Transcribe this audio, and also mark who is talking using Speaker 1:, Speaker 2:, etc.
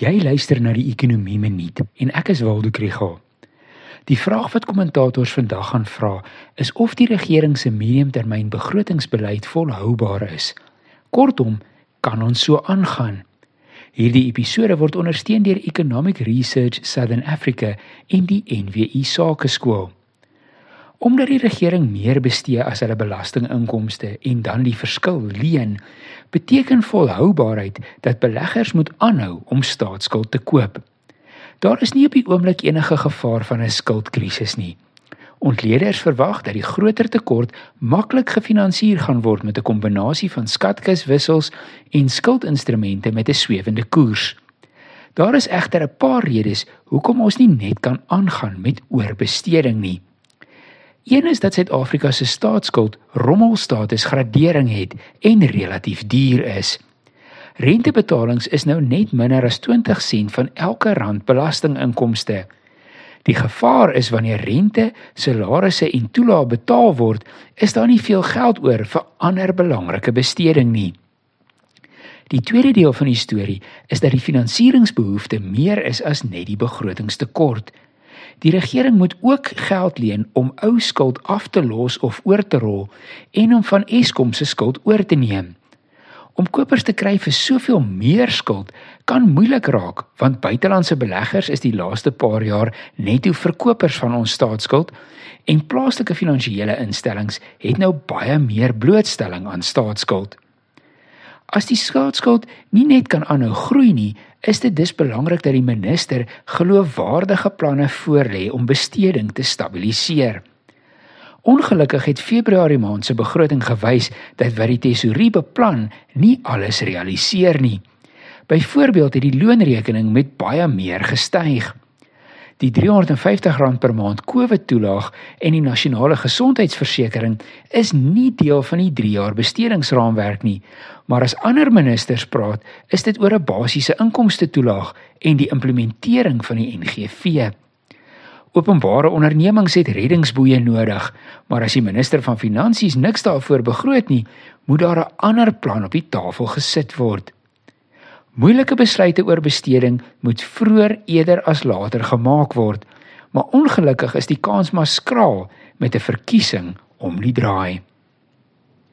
Speaker 1: Jy luister na die Ekonomie Minuut en ek is Waldo Krügel. Die vraag wat kommentators vandag gaan vra, is of die regering se mediumtermyn begrotingsbeleid volhoubaar is. Kortom, kan ons so aangaan? Hierdie episode word ondersteun deur Economic Research Southern Africa en die NWI Sakeskool. Omdat die regering meer bestee as hulle belastinginkomste en dan die verskil leen, beteken volhoubaarheid dat beleggers moet aanhou om staatsskuld te koop. Daar is nie op die oomblik enige gevaar van 'n skuldkrisis nie. Ontleeders verwag dat die groter tekort maklik gefinansier gaan word met 'n kombinasie van skatkiswissels en skuldinstrumente met 'n swewende koers. Daar is egter 'n paar redes hoekom ons nie net kan aangaan met oorbesteding nie. Een is dat Suid-Afrika se staatsskuld rommelstatus gradering het en relatief duur is. Rentebetalings is nou net minder as 20 sent van elke rand belastinginkomste. Die gevaar is wanneer rente, salarisse en toelaa betaal word, is daar nie veel geld oor vir ander belangrike besteding nie. Die tweede deel van die storie is dat die finansieringsbehoefte meer is as net die begrotingstekort. Die regering moet ook geld leen om ou skuld af te los of oor te rol en om van Eskom se skuld oor te neem. Om kopers te kry vir soveel meer skuld kan moeilik raak want buitelandse beleggers is die laaste paar jaar netto verkopers van ons staatsskuld en plaaslike finansiële instellings het nou baie meer blootstelling aan staatsskuld. As die staatsskuld nie net kan aanhou groei nie, is dit dus belangrik dat die minister geloofwaardige planne voorlê om besteding te stabiliseer. Ongelukkig het Februarie maand se begroting gewys dat wat die tesourier beplan nie alles realiseer nie. Byvoorbeeld het die loonrekening met baie meer gestyg. Die R350 per maand COVID-toelaag en die nasionale gesondheidsversekering is nie deel van die 3-jaar bestedingsraamwerk nie, maar as ander ministers praat, is dit oor 'n basiese inkomste toelaag en die implementering van die NGV. Openbare ondernemings het reddingsboeie nodig, maar as die minister van finansies niks daarvoor begroot nie, moet daar 'n ander plan op die tafel gesit word. Moeilike besluite oor besteding moet vroeër eerder as later gemaak word, maar ongelukkig is die kans maar skraal met 'n verkiesing om die draai.